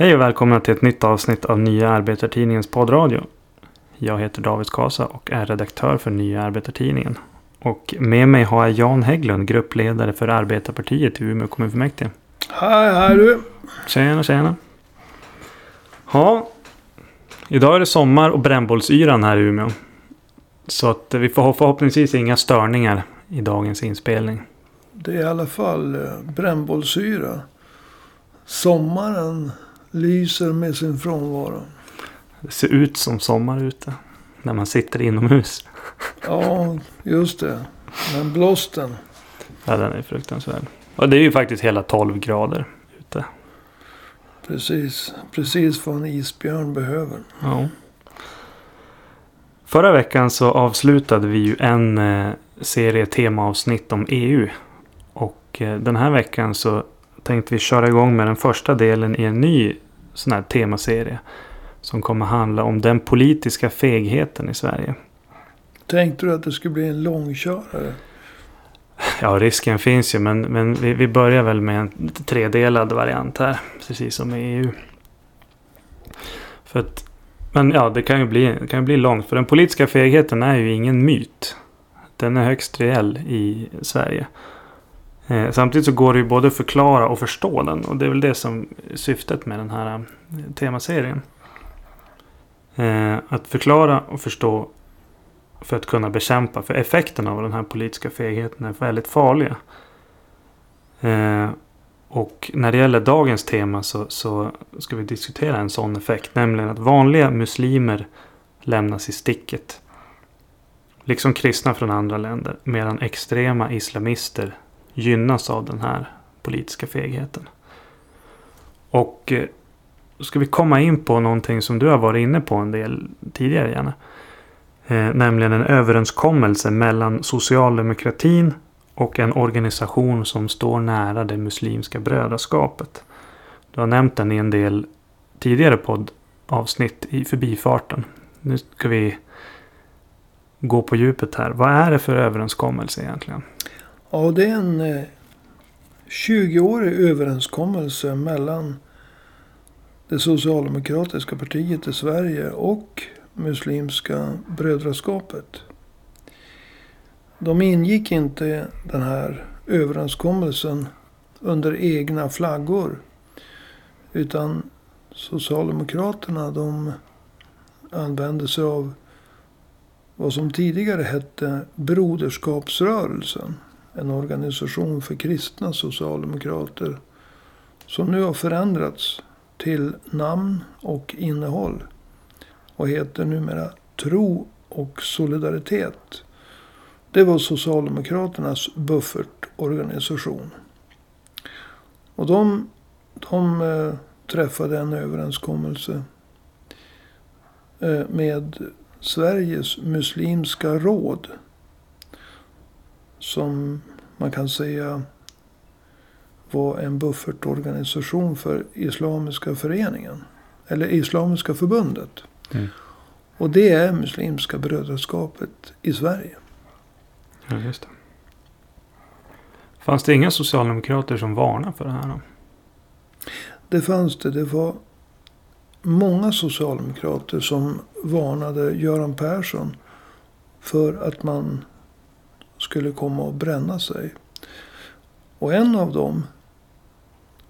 Hej och välkomna till ett nytt avsnitt av Nya Arbetartidningens poddradio. Jag heter David Skasa och är redaktör för Nya Arbetartidningen. Och med mig har jag Jan Hägglund, gruppledare för Arbetarpartiet i Umeå kommunfullmäktige. Hej, hej du. Tjena, tjena. Ja, idag är det sommar och brännbollsyran här i Umeå. Så att vi får förhoppningsvis inga störningar i dagens inspelning. Det är i alla fall eh, brännbollsyra. Sommaren lyser med sin frånvaro. Det ser ut som sommar ute. När man sitter inomhus. Ja, just det. Men blåsten. Ja, den är fruktansvärd. Och det är ju faktiskt hela 12 grader ute. Precis, precis vad en isbjörn behöver. Ja. Förra veckan så avslutade vi ju en eh, serie temaavsnitt om EU. Och eh, den här veckan så tänkte vi köra igång med den första delen i en ny sån här temaserie. Som kommer handla om den politiska fegheten i Sverige. Tänkte du att det skulle bli en långkörare? Ja, risken finns ju. Men, men vi, vi börjar väl med en tredelad variant här. Precis som i EU. För att, men ja, det kan ju bli, det kan ju bli långt. För den politiska fegheten är ju ingen myt. Den är högst reell i Sverige. Eh, samtidigt så går det ju både att förklara och förstå den. Och det är väl det som är syftet med den här eh, temaserien. Eh, att förklara och förstå för att kunna bekämpa. För effekterna av den här politiska fegheten är väldigt farliga. Eh, och när det gäller dagens tema så, så ska vi diskutera en sån effekt. Nämligen att vanliga muslimer lämnas i sticket. Liksom kristna från andra länder. Medan extrema islamister gynnas av den här politiska fegheten. Och då ska vi komma in på någonting som du har varit inne på en del tidigare gärna. Eh, nämligen en överenskommelse mellan socialdemokratin och en organisation som står nära det muslimska brödraskapet. Du har nämnt den i en del tidigare poddavsnitt i förbifarten. Nu ska vi gå på djupet här. Vad är det för överenskommelse egentligen? Ja, det är en eh, 20-årig överenskommelse mellan det socialdemokratiska partiet i Sverige och Muslimska brödraskapet. De ingick inte den här överenskommelsen under egna flaggor. Utan Socialdemokraterna de använde sig av vad som tidigare hette Broderskapsrörelsen. En organisation för kristna socialdemokrater. Som nu har förändrats till namn och innehåll. Och heter numera Tro och solidaritet. Det var Socialdemokraternas buffertorganisation. Och de, de eh, träffade en överenskommelse eh, med Sveriges muslimska råd. Som man kan säga var en buffertorganisation för Islamiska föreningen. Eller Islamiska förbundet. Mm. Och det är Muslimska brödraskapet i Sverige. Ja, just det. Fanns det inga socialdemokrater som varnade för det här då? Det fanns det. Det var många socialdemokrater som varnade Göran Persson för att man skulle komma och bränna sig. Och en av dem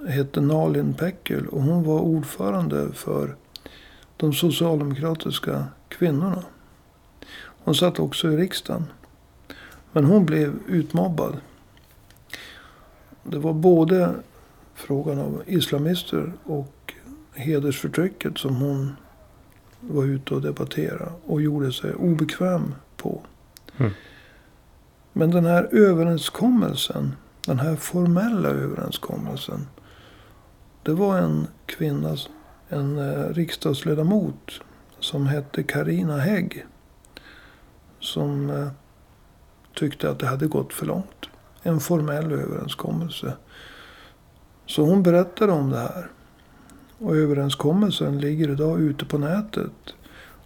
hette Nalin Pekgul och hon var ordförande för de socialdemokratiska kvinnorna. Hon satt också i riksdagen. Men hon blev utmobbad. Det var både frågan om islamister och hedersförtrycket som hon var ute och debatterade och gjorde sig obekväm på. Mm. Men den här överenskommelsen, den här formella överenskommelsen. Det var en kvinna, en eh, riksdagsledamot som hette Karina Hägg. Som eh, tyckte att det hade gått för långt. En formell överenskommelse. Så hon berättade om det här. Och överenskommelsen ligger idag ute på nätet.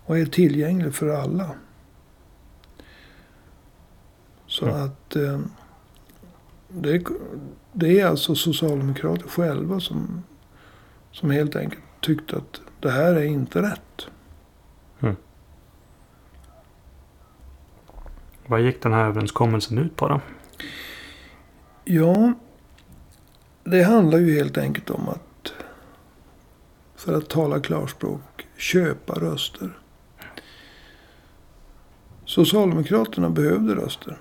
Och är tillgänglig för alla. Så Mm. att eh, det, det är alltså socialdemokrater själva som, som helt enkelt tyckte att det här är inte rätt. Vad gick den här överenskommelsen ut på då? Ja, det handlar ju helt enkelt om att, för att tala klarspråk, köpa röster. Socialdemokraterna behövde röster.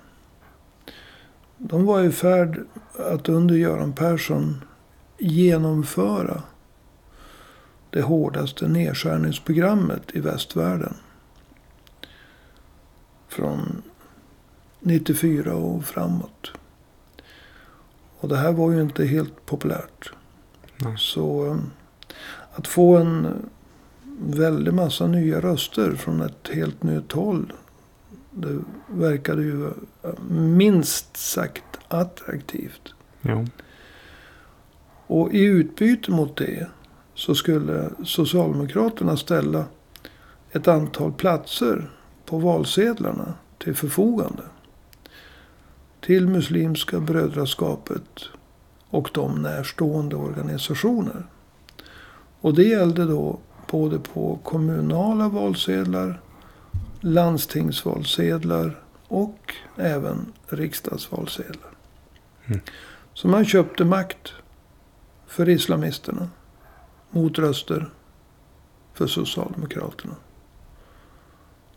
De var i färd att under Göran Persson genomföra det hårdaste nedskärningsprogrammet i västvärlden. Från 94 och framåt. Och det här var ju inte helt populärt. Nej. Så eh, att få en väldig massa nya röster från ett helt nytt håll. Det verkade ju minst sagt attraktivt. Jo. Och i utbyte mot det så skulle Socialdemokraterna ställa ett antal platser på valsedlarna till förfogande. Till Muslimska brödraskapet och de närstående organisationer. Och det gällde då både på kommunala valsedlar, landstingsvalsedlar och även riksdagsvalsedlar. Mm. Så man köpte makt för islamisterna mot röster för Socialdemokraterna.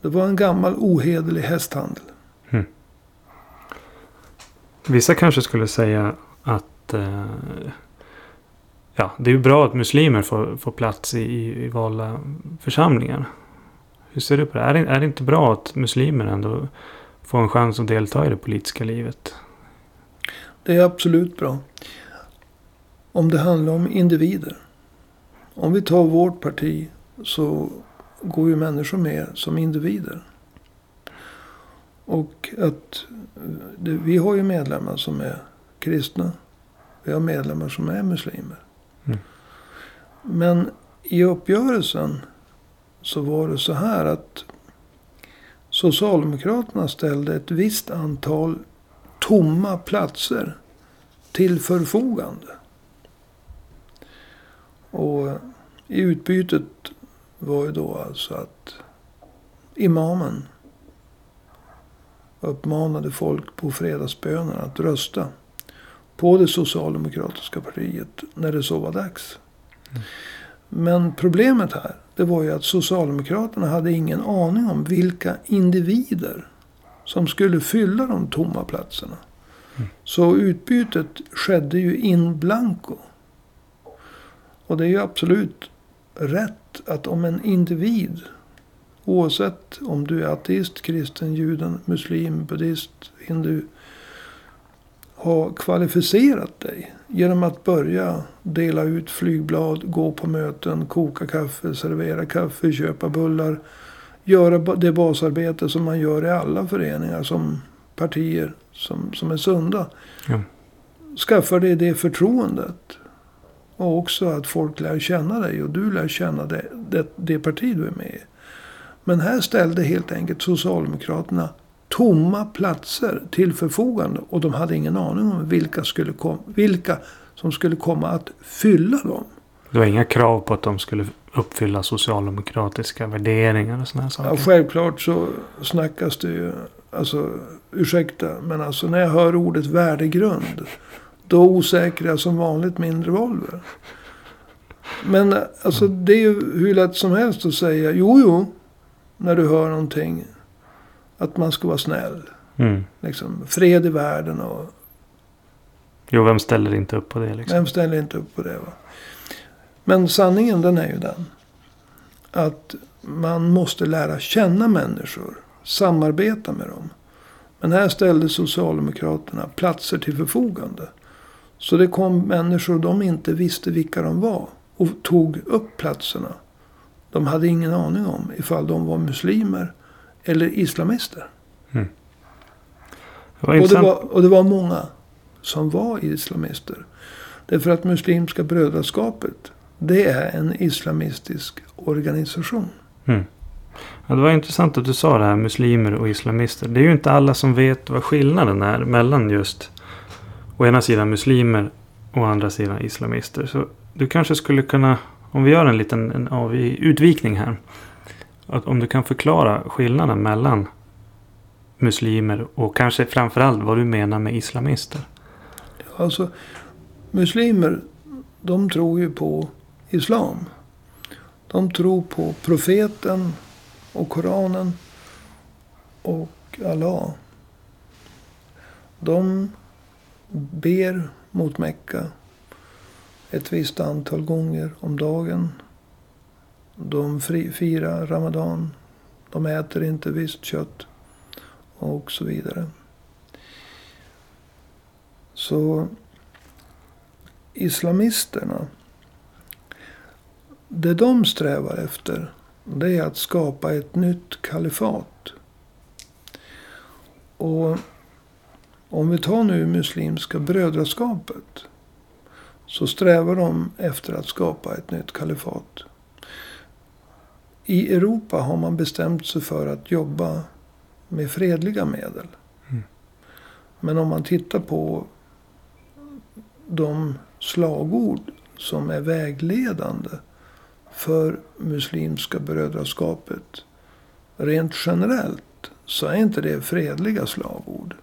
Det var en gammal ohederlig hästhandel. Vissa kanske skulle säga att eh, ja, det är bra att muslimer får, får plats i, i valda församlingar. Hur ser du på det? Är, det? är det inte bra att muslimer ändå får en chans att delta i det politiska livet? Det är absolut bra. Om det handlar om individer. Om vi tar vårt parti så går ju människor med som individer. Och att det, vi har ju medlemmar som är kristna. Vi har medlemmar som är muslimer. Mm. Men i uppgörelsen så var det så här att Socialdemokraterna ställde ett visst antal tomma platser till förfogande. Och i utbytet var ju då alltså att imamen uppmanade folk på fredagsbönen att rösta på det socialdemokratiska partiet när det så var dags. Mm. Men problemet här, det var ju att Socialdemokraterna hade ingen aning om vilka individer som skulle fylla de tomma platserna. Mm. Så utbytet skedde ju in blanco. Och det är ju absolut rätt att om en individ Oavsett om du är ateist, kristen, juden, muslim, buddhist, hindu. Har kvalificerat dig genom att börja dela ut flygblad, gå på möten, koka kaffe, servera kaffe, köpa bullar. Göra det basarbete som man gör i alla föreningar som partier som, som är sunda. Ja. Skaffar dig det förtroendet. Och också att folk lär känna dig och du lär känna det, det, det parti du är med i. Men här ställde helt enkelt Socialdemokraterna tomma platser till förfogande. Och de hade ingen aning om vilka, skulle kom, vilka som skulle komma att fylla dem. Det var inga krav på att de skulle uppfylla socialdemokratiska värderingar och sådana saker. Ja, självklart så snackas det ju. Alltså, ursäkta, men alltså när jag hör ordet värdegrund. Då osäkrar jag som vanligt min revolver. Men alltså det är ju hur lätt som helst att säga. Jo, jo när du hör någonting. Att man ska vara snäll. Mm. Liksom, fred i världen och... Jo, vem ställer inte upp på det liksom? Vem ställer inte upp på det? Va? Men sanningen den är ju den. Att man måste lära känna människor. Samarbeta med dem. Men här ställde Socialdemokraterna platser till förfogande. Så det kom människor de inte visste vilka de var. Och tog upp platserna. De hade ingen aning om ifall de var muslimer eller islamister. Mm. Det och, det var, och det var många som var islamister. Därför att Muslimska brödraskapet, det är en islamistisk organisation. Mm. Ja, det var intressant att du sa det här muslimer och islamister. Det är ju inte alla som vet vad skillnaden är mellan just å ena sidan muslimer och å andra sidan islamister. Så du kanske skulle kunna Om vi gör en liten en av, utvikning här. Att om du kan förklara skillnaden mellan muslimer och kanske framförallt vad du menar med islamister. Alltså, muslimer, de tror ju på islam. De tror på profeten och Koranen och Allah. De ber mot Mecka ett visst antal gånger om dagen. De firar Ramadan. De äter inte visst kött. Och så vidare. Så islamisterna. Det de strävar efter. Det är att skapa ett nytt kalifat. Och om vi tar nu Muslimska brödraskapet. Så strävar de efter att skapa ett nytt kalifat. I Europa har man bestämt sig för att jobba med fredliga medel. Mm. Men om man tittar på de slagord som är vägledande för Muslimska brödraskapet rent generellt så är inte det fredliga slagord.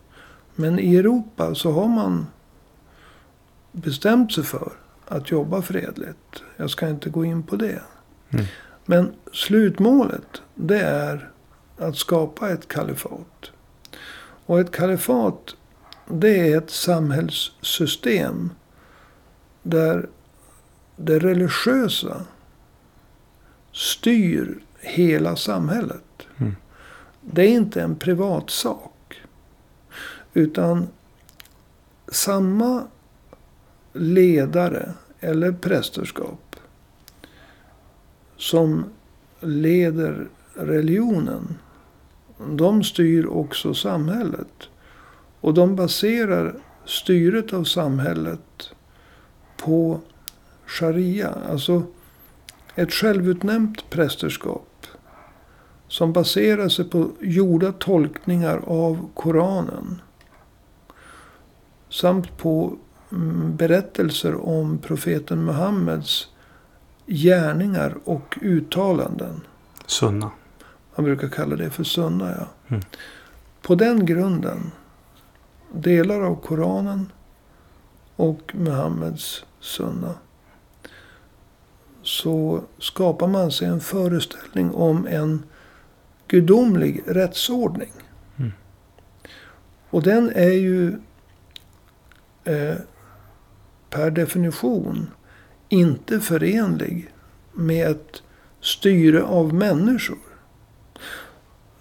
Men i Europa så har man bestämt sig för att jobba fredligt. Jag ska inte gå in på det. Mm. Men slutmålet det är att skapa ett kalifat. Och ett kalifat det är ett samhällssystem där det religiösa styr hela samhället. Mm. Det är inte en privatsak. Utan samma ledare eller prästerskap som leder religionen. De styr också samhället. Och de baserar styret av samhället på sharia. Alltså ett självutnämnt prästerskap. Som baserar sig på gjorda tolkningar av Koranen. Samt på mm, berättelser om profeten Muhammeds gärningar och uttalanden. Sunna. Man brukar kalla det för sunna, ja. Mm. På den grunden, delar av Koranen och Muhammeds sunna. Så skapar man sig en föreställning om en gudomlig rättsordning. Mm. Och den är ju eh, per definition inte förenlig med ett styre av människor.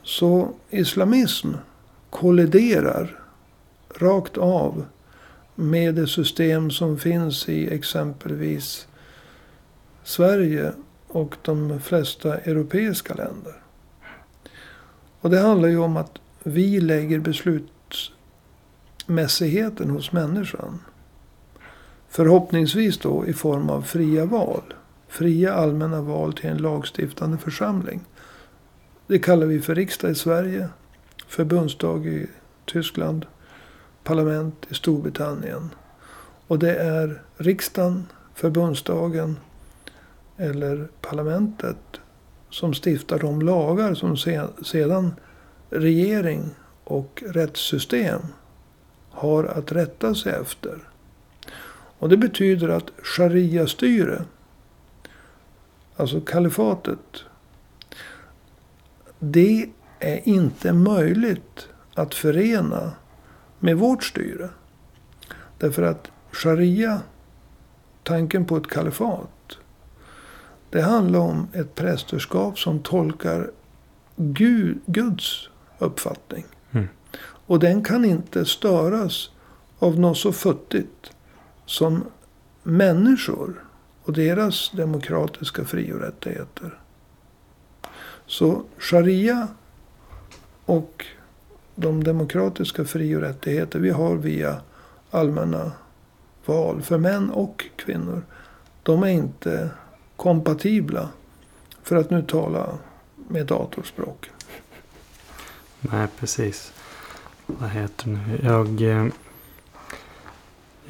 Så islamism kolliderar rakt av med det system som finns i exempelvis Sverige och de flesta europeiska länder. Och det handlar ju om att vi lägger beslutsmässigheten hos människan. Förhoppningsvis då i form av fria val. Fria allmänna val till en lagstiftande församling. Det kallar vi för riksdag i Sverige. Förbundsdag i Tyskland. Parlament i Storbritannien. Och det är riksdagen, förbundsdagen eller parlamentet som stiftar de lagar som sedan regering och rättssystem har att rätta sig efter. Och det betyder att sharia-styre, alltså kalifatet, det är inte möjligt att förena med vårt styre. Därför att sharia, tanken på ett kalifat, det handlar om ett prästerskap som tolkar Gud, Guds uppfattning. Mm. Och den kan inte störas av något så futtigt som människor och deras demokratiska fri och rättigheter. Så sharia och de demokratiska fri och rättigheter vi har via allmänna val för män och kvinnor. De är inte kompatibla. För att nu tala med datorspråk. Nej, precis. Vad heter nu? Jag, eh,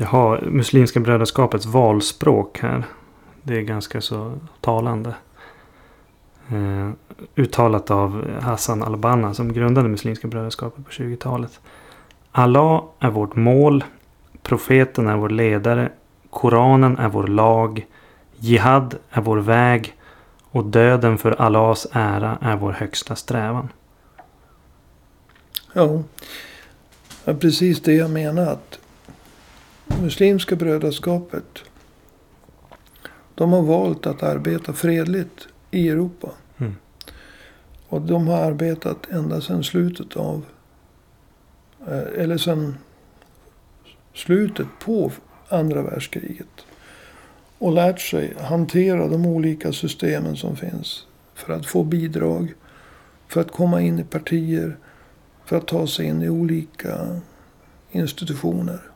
jag har Muslimska brödraskapets valspråk här. Det är ganska så talande. Eh, uttalat av Hassan al-Banna som grundade Muslimska brödraskapet på 20-talet. Allah är vårt mål. Profeten är vår ledare. Koranen är vår lag. Jihad är vår väg. Och döden för Allahs ära är vår högsta strävan. Ja, ja precis det jag menar. att Muslimska brödraskapet. De har valt att arbeta fredligt i Europa. Mm. Och de har arbetat ända sedan slutet av Eh, eller sen slutet på andra världskriget. Och lärt sig hantera de olika systemen som finns. För att få bidrag. För att komma in i partier. För att ta sig in i olika institutioner.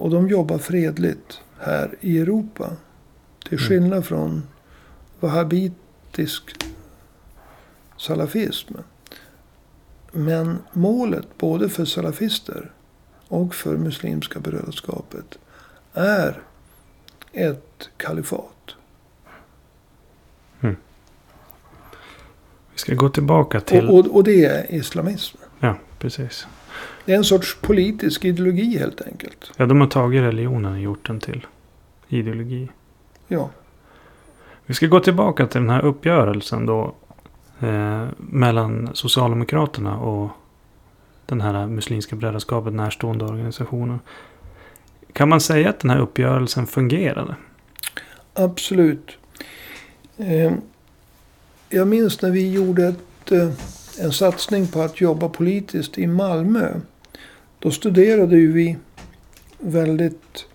Och de jobbar fredligt här i Europa. Till mm. skillnad från wahhabitisk salafism. Men målet både för salafister och för Muslimska brödraskapet är ett kalifat. Mm. Vi ska gå tillbaka till... Och, och, och, det är islamism. Ja, precis. Det är en sorts politisk ideologi helt enkelt. Ja, de har tagit religionen och gjort den till ideologi. Ja. Vi ska gå tillbaka till den här uppgörelsen då eh, mellan Socialdemokraterna och den här Muslimska brödraskapet närstående organisationen. Kan man säga att den här uppgörelsen fungerade? Absolut. Eh, jag minns när vi gjorde ett, eh, en satsning på att jobba politiskt i Malmö. Då studerade ju vi väldigt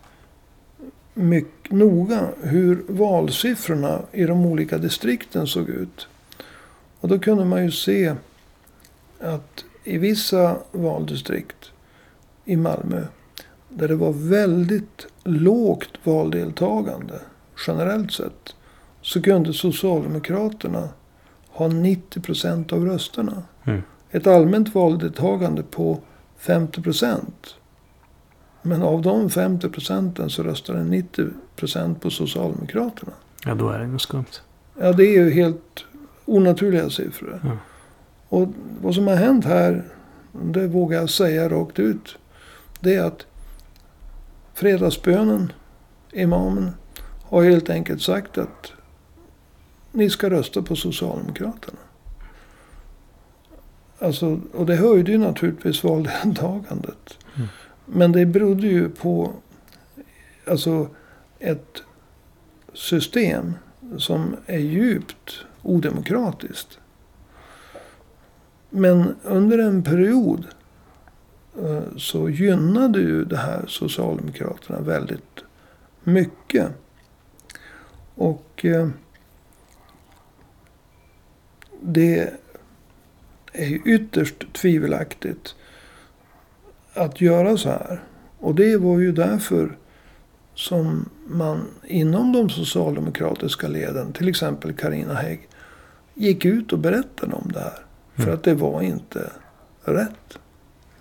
mycket noga hur valsiffrorna i de olika distrikten såg ut. Och då kunde man ju se att i vissa valdistrikt i Malmö. Där det var väldigt lågt valdeltagande generellt sett. Så kunde Socialdemokraterna ha 90 procent av rösterna. Mm. Ett allmänt valdeltagande på 50 procent. Men av de 50 procenten så röstade 90 procent på Socialdemokraterna. Ja, då är det något skumt. Ja, det är ju helt onaturliga siffror. Ja. Och vad som har hänt här, det vågar jag säga rakt ut. Det är att fredagsbönen, imamen, har helt enkelt sagt att ni ska rösta på Socialdemokraterna. Alltså, och det höjde ju naturligtvis valdeltagandet. Mm. Men det berodde ju på alltså, ett system som är djupt odemokratiskt. Men under en period eh, så gynnade ju det här Socialdemokraterna väldigt mycket. Och eh, det är ju ytterst tvivelaktigt att göra så här. Och det var ju därför som man inom de socialdemokratiska leden, till exempel Karina Hägg, gick ut och berättade om det här. För mm. att det var inte rätt.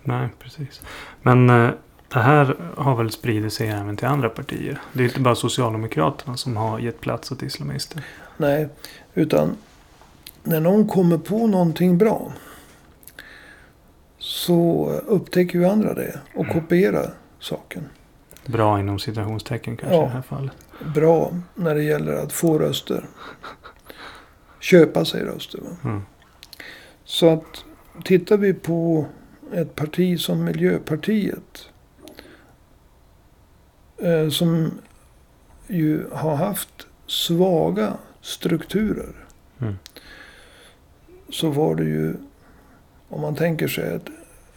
Nej, precis. Men eh, det här har väl spridit sig även till andra partier? Det är inte bara Socialdemokraterna som har gett plats åt islamister. Nej, utan när någon kommer på någonting bra. Så upptäcker ju andra det och mm. kopierar saken. Bra inom citationstecken kanske ja, i det här fallet. Bra när det gäller att få röster. Köpa sig röster. Mm. Så att tittar vi på ett parti som Miljöpartiet. Eh, som ju har haft svaga strukturer. Mm. Så var det ju, om man tänker sig ett,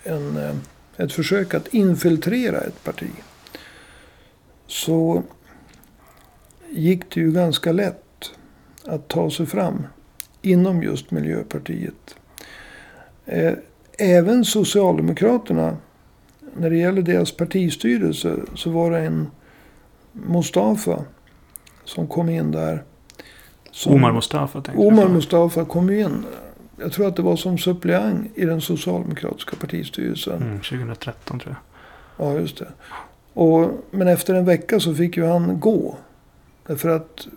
en, eh, ett försök att infiltrera ett parti så gick det ju ganska lätt att ta sig fram inom just Miljöpartiet. Eh, även Socialdemokraterna, när det gäller deras partistyrelse, så var det en Mustafa som kom in där. Som, Omar Mustafa tänkte Omar Mustafa kom in. Jag tror att det var som suppleant i den socialdemokratiska partistyrelsen. Mm, 2013 tror jag. Ja, just det. Och, men efter en vecka så fick ju han gå. Därför att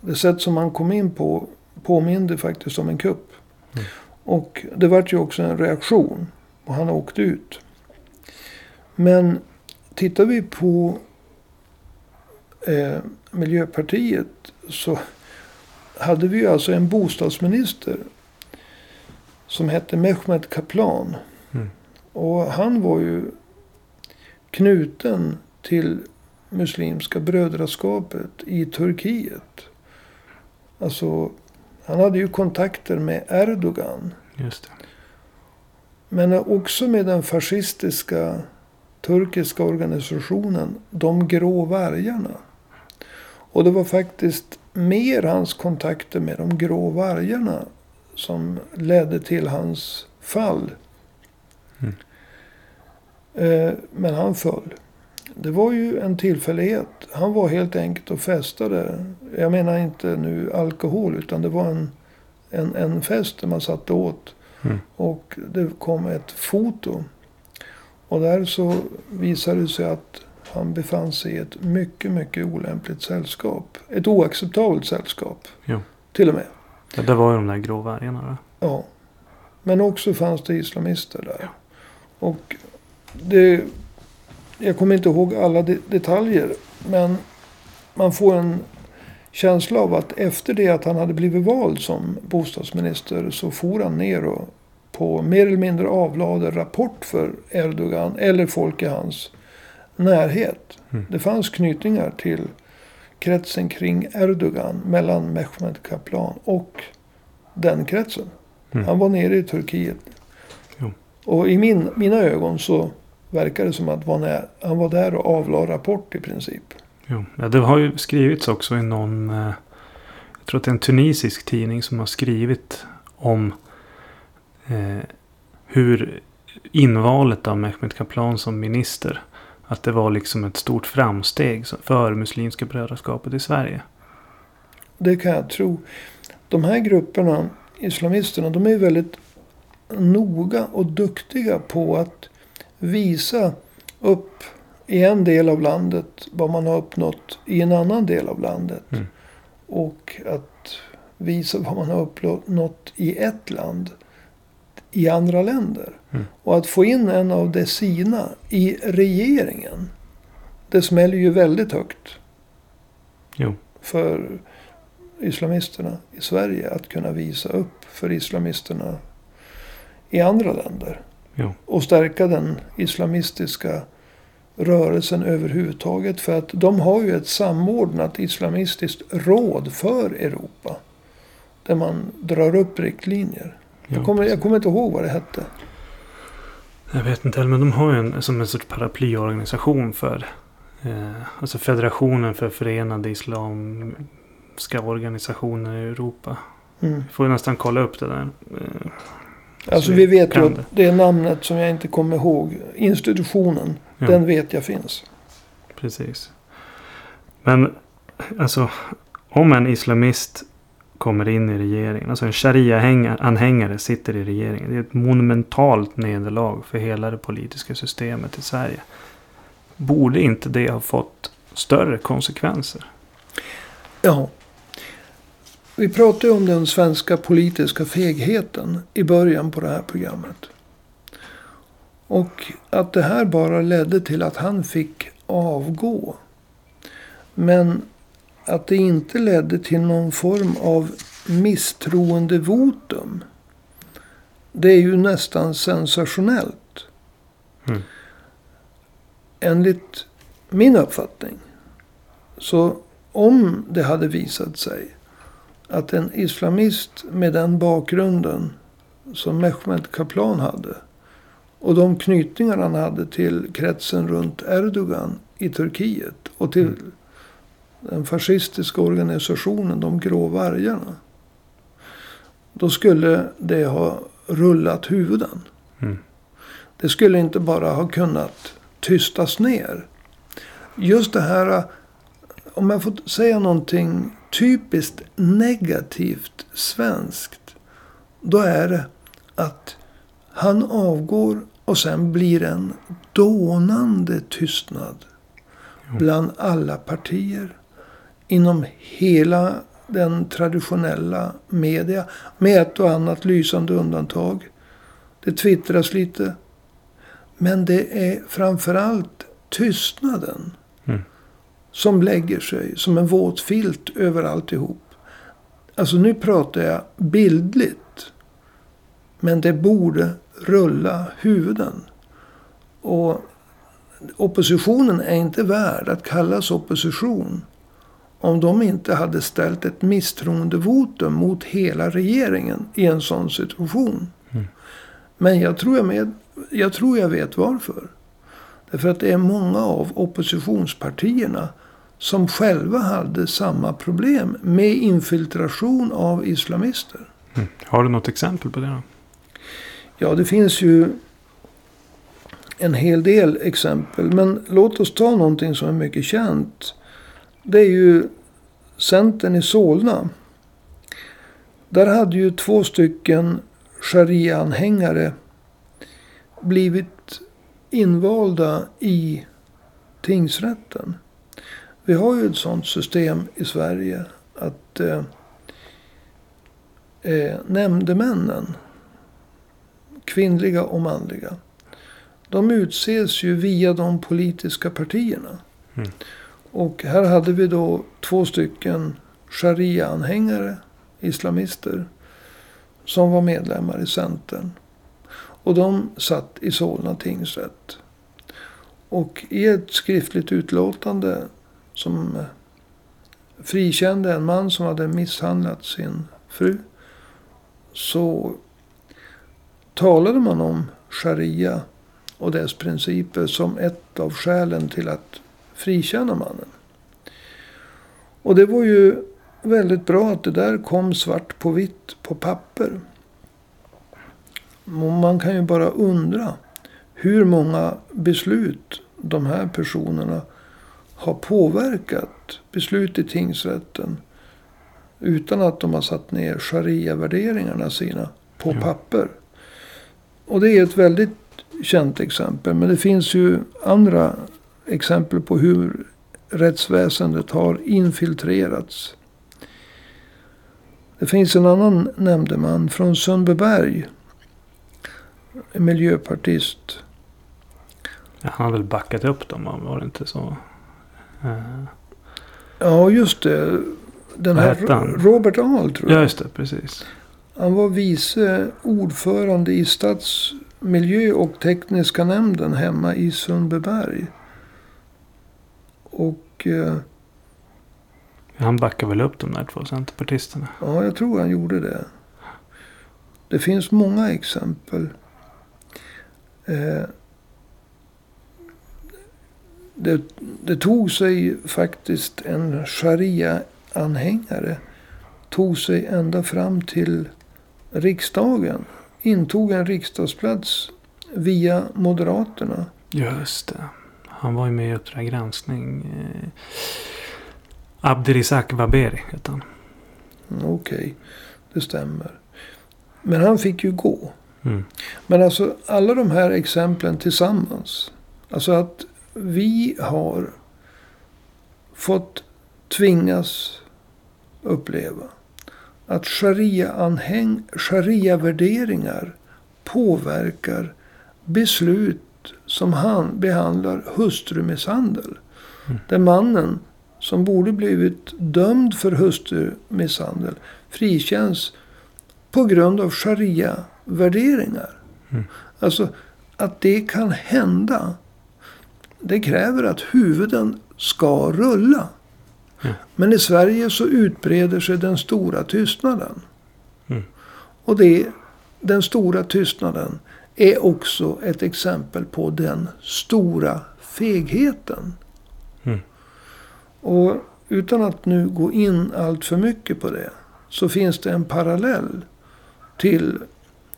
det sätt som han kom in på påminde faktiskt om en kupp. Mm. Och det vart ju också en reaktion. Och han åkte ut. Men tittar vi på eh, Miljöpartiet så hade vi alltså en bostadsminister som hette Mehmet Kaplan. Mm. Och han var ju knuten till Muslimska brödraskapet i Turkiet. Alltså, han hade ju kontakter med Erdogan. Just det. Men också med den fascistiska turkiska organisationen De grå vargarna. Och det var faktiskt mer hans kontakter med de grå vargarna som ledde till hans fall. Mm. Eh, men han föll. Det var ju en tillfällighet. Han var helt enkelt och festade. Jag menar inte nu alkohol utan det var en, en, en fest där man satt åt. Mm. Och det kom ett foto. Och där så visade det sig att han befann sig i ett mycket, mycket olämpligt sällskap. Ett oacceptabelt sällskap. Jo. Till och med. Ja, det var ju de där grå vargarna då. Ja. Men också fanns det islamister där. Och det... Jag kommer inte ihåg alla de, detaljer. Men man får en känsla av att efter det att han hade blivit vald som bostadsminister så for han ner och på mer eller mindre avlade rapport för Erdogan eller folk i hans närhet. Mm. Det fanns knytningar till kretsen kring Erdogan mellan Mehmet Kaplan och den kretsen. Mm. Han var nere i Turkiet. Jo. Och i min, mina ögon så verkar det som att var när, han var där och avlade rapport i princip. Jo. Ja, det har ju skrivits också i någon... Eh, jag tror att det är en tunisisk tidning som har skrivit om eh, hur invalet av Mehmet Kaplan som minister. Att det var liksom ett stort framsteg för Muslimska brödraskapet i Sverige. Det kan jag tro. De här grupperna, islamisterna, de är väldigt noga och duktiga på att visa upp i en del av landet vad man har uppnått i en annan del av landet. Mm. Och att visa vad man har uppnått i ett land i andra länder. Mm. Och att få in en av de sina i regeringen. Det smäller ju väldigt högt Jo. för islamisterna i Sverige att kunna visa upp för islamisterna i andra länder. Jo. Och stärka den islamistiska rörelsen överhuvudtaget. För att de har ju ett samordnat islamistiskt råd för Europa. Där man drar upp riktlinjer. Jag kommer, jag kommer inte ihåg vad det hette. Jag vet inte heller, men de har ju en, som en sorts paraplyorganisation för eh, alltså Federationen för Förenade Islamska Organisationer i Europa. Mm. Får ju nästan kolla upp det där. Eh, Alltså Så vi vet ju att det. det är namnet som jag inte kommer ihåg. Institutionen. ja, Den vet jag finns. Precis. Men alltså om en islamist kommer in i regeringen. Alltså en sharia-anhängare sitter i regeringen. Det är ett monumentalt nederlag för hela det politiska systemet i Sverige. Borde inte det ha fått större konsekvenser? Ja. Vi pratade ju om den svenska politiska fegheten i början på det här programmet. Och att det här bara ledde till att han fick avgå. Men att det inte ledde till någon form av misstroendevotum. Det är ju nästan sensationellt. Mm. Enligt min uppfattning. Så om det hade visat sig att en islamist med den bakgrunden som Mehmet Kaplan hade och de knytningar han hade till kretsen runt Erdogan i Turkiet och till Mm. Den fascistiska organisationen De grå vargarna. Då skulle det ha rullat huvuden. Mm. Det skulle inte bara ha kunnat tystas ner. Just det här, om jag får säga någonting typiskt negativt svenskt. Då är det att han avgår och sen blir en dånande tystnad. Bland alla partier. Inom hela den traditionella media. Med ett och annat lysande undantag. Det twittras lite. Men det är framförallt tystnaden. Mm. Som lägger sig som en våt filt över alltihop. Alltså nu pratar jag bildligt. Men det borde rulla huvuden. Och oppositionen är inte värd att kallas opposition. Om de inte hade ställt ett misstroendevotum mot hela regeringen i en sån situation. Mm. Men jag tror jag, med, jag tror jag vet varför. Därför att det är många av oppositionspartierna som själva hade samma problem med infiltration av islamister. Mm. Har du något exempel på det? Då? Ja, det finns ju en hel del exempel. Men låt oss ta någonting som är mycket känt. Det är ju Centern i Solna. Där hade ju två stycken sharia-anhängare blivit invalda i tingsrätten. Vi har ju ett sådant system i Sverige att eh, eh, nämndemännen, kvinnliga och manliga, de utses ju via de politiska partierna. Mm. Och här hade vi då två stycken sharia-anhängare, islamister, som var medlemmar i Centern. Och de satt i Solna tingsrätt. Och i ett skriftligt utlåtande som frikände en man som hade misshandlat sin fru. Så talade man om sharia och dess principer som ett av skälen till att frikänna mannen. Och det var ju väldigt bra att det där kom svart på vitt på papper. Man kan ju bara undra hur många beslut de här personerna har påverkat beslut i tingsrätten. Utan att de har satt ner sharia-värderingarna sina på Ja. papper. Och det är ett väldigt känt exempel. Men det finns ju andra exempel på hur rättsväsendet har infiltrerats. Det finns en annan nämndeman från Sundbyberg. En miljöpartist. Ja, han har väl backat upp dem, var det inte så? Eh, Ja, just det. Den Vad här? Robert Ahl tror jag. ja, just det. Precis. Han var vice ordförande i stadsmiljö och tekniska nämnden hemma i Sundbyberg. Och eh, Han backar väl upp de där två centerpartisterna. ja, jag tror han gjorde det. Det finns många exempel. Eh, det, det tog sig faktiskt en sharia-anhängare. Tog sig ända fram till riksdagen. Intog en riksdagsplats via Moderaterna. Just det. Han var ju med i Uppdrag granskning. Eh, Abdirizak Vaberi hette han. Mm, Okej, det stämmer. Men han fick ju gå. Mm. Men alltså alla de här exemplen tillsammans. Alltså att vi har fått tvingas uppleva att sharia-värderingar påverkar beslut som han behandlar hustrumisshandel. Mm. Där mannen som borde blivit dömd för hustrumisshandel frikänns på grund av sharia-värderingar. Mm. Alltså att det kan hända. Det kräver att huvuden ska rulla. Ja. Men i Sverige så utbreder sig den stora tystnaden. Mm. Och det, den stora tystnaden är också ett exempel på den stora fegheten. Mm. Och utan att nu gå in allt för mycket på det. Så finns det en parallell till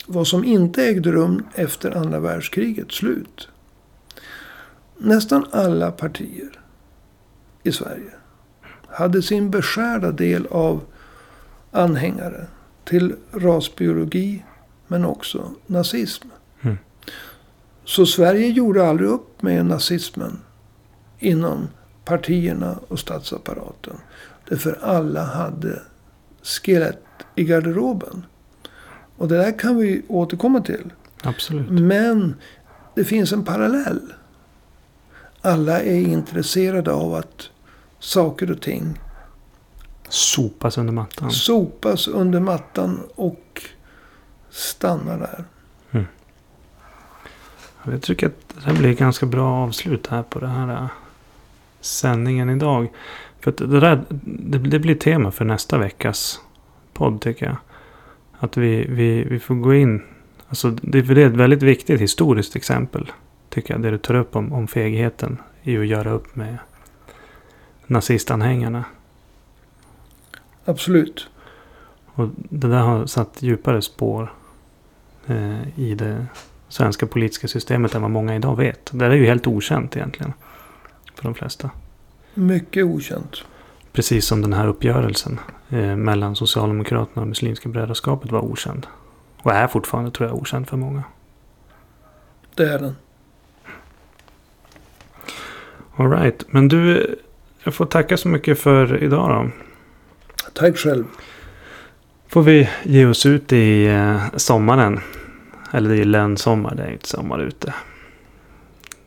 vad som inte ägde rum efter andra världskrigets slut. Nästan alla partier i Sverige hade sin beskärda del av anhängare till rasbiologi men också nazism. Så Sverige gjorde aldrig upp med nazismen inom partierna och statsapparaten. Därför alla hade skelett i garderoben. Och det där kan vi återkomma till. Absolut. Men det finns en parallell. Alla är intresserade av att saker och ting Sopas under mattan. sopas under mattan och stannar där. Jag tycker att det blir ett ganska bra avslut här på den här äh, sändningen idag. För det, där, det, det blir tema för nästa veckas podd tycker jag. Att vi, vi, vi får gå in. Alltså det, det är ett väldigt viktigt historiskt exempel. Tycker jag. Det du tar upp om, om fegheten i att göra upp med nazistanhängarna. Absolut. Och det där har satt djupare spår eh, i det svenska politiska systemet än vad många idag vet. Det är ju helt okänt egentligen. För de flesta. Mycket okänt. Precis som den här uppgörelsen eh, mellan Socialdemokraterna och Muslimska brödraskapet var okänd. Och är fortfarande tror jag okänd för många. Det är den. Alright, men du, jag får tacka så mycket för idag då. Tack själv. Får vi ge oss ut i eh, sommaren. Eller det är lönnsommar, det är inte sommar ute.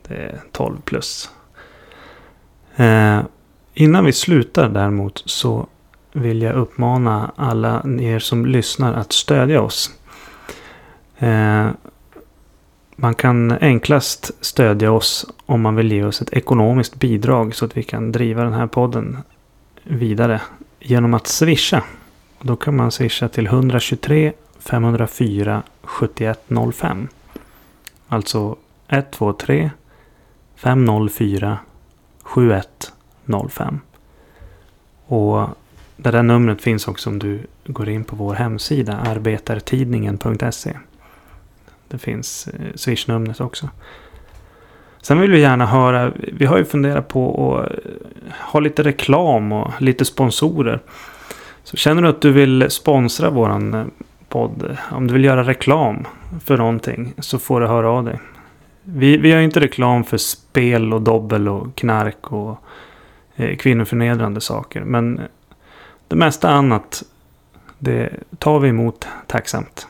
Det är 12 plus. Eh, innan vi slutar däremot så vill jag uppmana alla er som lyssnar att stödja oss. Eh, man kan enklast stödja oss om man vill ge oss ett ekonomiskt bidrag så att vi kan driva den här podden vidare genom att swisha. Då kan man swisha till 123 504 7105. Alltså 123 504 7105. Och det där numret finns också om du går in på vår hemsida arbetartidningen.se. Det finns eh, swishnumret också. Sen vill vi gärna höra, vi har ju funderat på att eh, ha lite reklam och lite sponsorer. Så känner du att du vill sponsra våran eh, podd, om du vill göra reklam för någonting så får du höra av dig. Vi, vi gör inte reklam för spel och dobbel och knark och eh, kvinnoförnedrande saker. Men det mesta annat det tar vi emot tacksamt.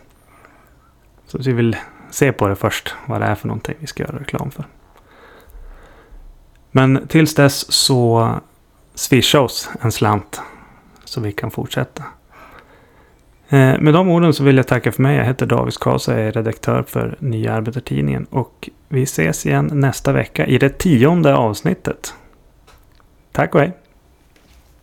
Så vi vill se på det först, vad det är för någonting vi ska göra reklam för. Men tills dess så swisha oss en slant så vi kan fortsätta. Eh, med de orden så vill jag tacka för mig. Jag heter David Karlsson och är redaktör för Nya Arbetartidningen. Och vi ses igen nästa vecka i det tionde avsnittet. Tack och hej!